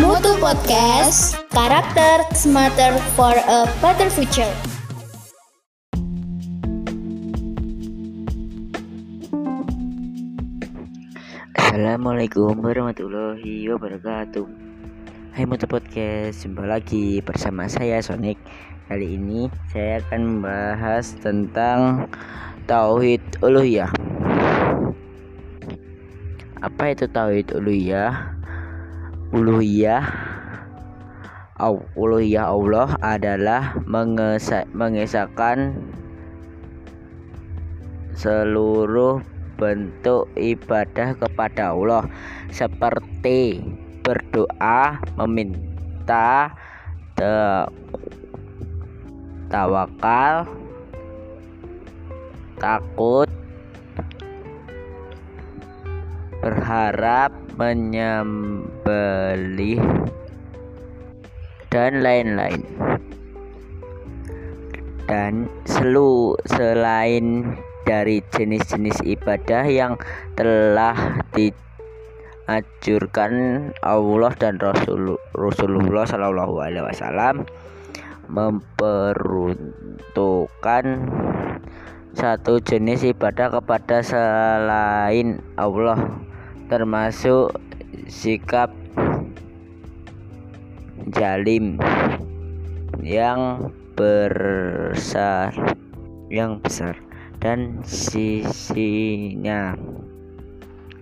Mutu Podcast, karakter smarter for a better future. Assalamualaikum warahmatullahi wabarakatuh Hai Mutu Podcast, jumpa lagi bersama saya Sonic Kali ini saya akan membahas tentang Tauhid Uluhiyah Apa itu Tauhid Uluhiyah? Uluhiyah Uluhiyah Allah adalah mengesahkan seluruh bentuk ibadah kepada Allah seperti berdoa, meminta, tawakal, takut, berharap, menyembelih dan lain-lain. Dan selu selain dari jenis-jenis ibadah yang telah dianjurkan Allah dan Rasul Rasulullah Shallallahu Alaihi Wasallam memperuntukkan satu jenis ibadah kepada selain Allah termasuk sikap jalim yang besar yang besar. Dan sisinya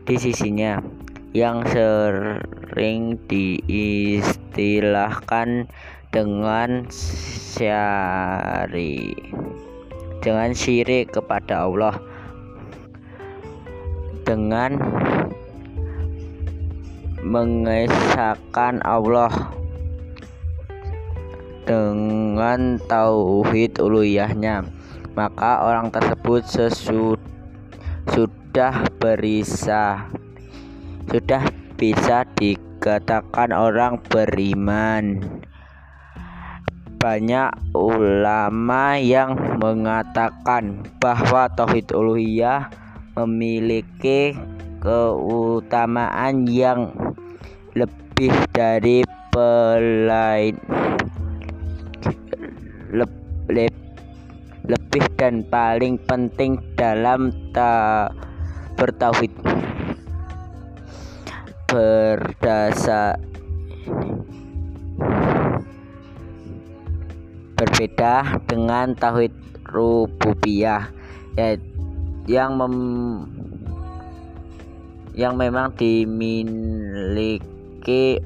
di sisinya yang sering diistilahkan dengan syari dengan syirik kepada Allah. Dengan mengesahkan Allah dengan tauhid uluhiyahnya maka orang tersebut sesud sudah berisa sudah bisa dikatakan orang beriman. Banyak ulama yang mengatakan bahwa tauhid uluhiyah memiliki keutamaan yang lebih dari pelain. Lebih lebih dan paling penting dalam ta bertauhid. Berdasar berbeda dengan tauhid rububiyah ya, yang mem, yang memang dimiliki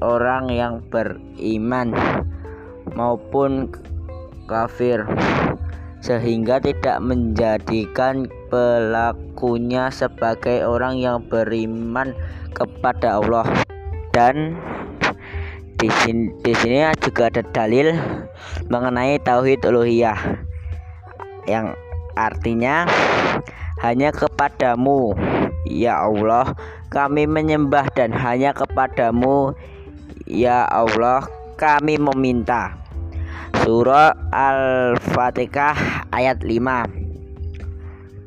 orang yang beriman maupun kafir sehingga tidak menjadikan pelakunya sebagai orang yang beriman kepada Allah. Dan di sini, di sini juga ada dalil mengenai tauhid uluhiyah yang artinya hanya kepadamu ya Allah kami menyembah dan hanya kepadamu. Ya Allah kami meminta. Surah Al-Fatihah ayat 5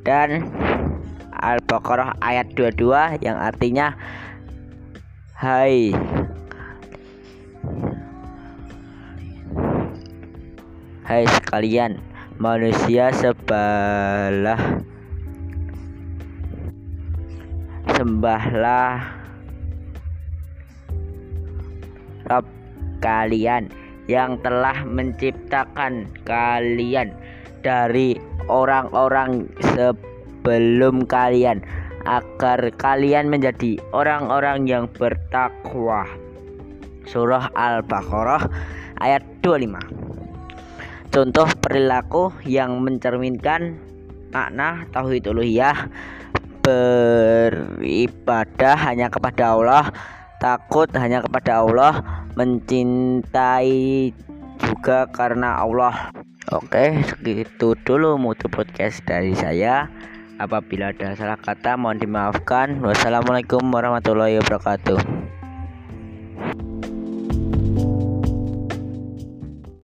dan Al-Baqarah ayat 22 yang artinya Hai Hai sekalian manusia sebalah sembahlah Rob kalian yang telah menciptakan kalian dari orang-orang sebelum kalian agar kalian menjadi orang-orang yang bertakwa. Surah Al-Baqarah ayat 25. Contoh perilaku yang mencerminkan makna tauhid uluhiyah beribadah hanya kepada Allah takut hanya kepada Allah, mencintai juga karena Allah. Oke, segitu dulu mutu podcast dari saya. Apabila ada salah kata mohon dimaafkan. Wassalamualaikum warahmatullahi wabarakatuh.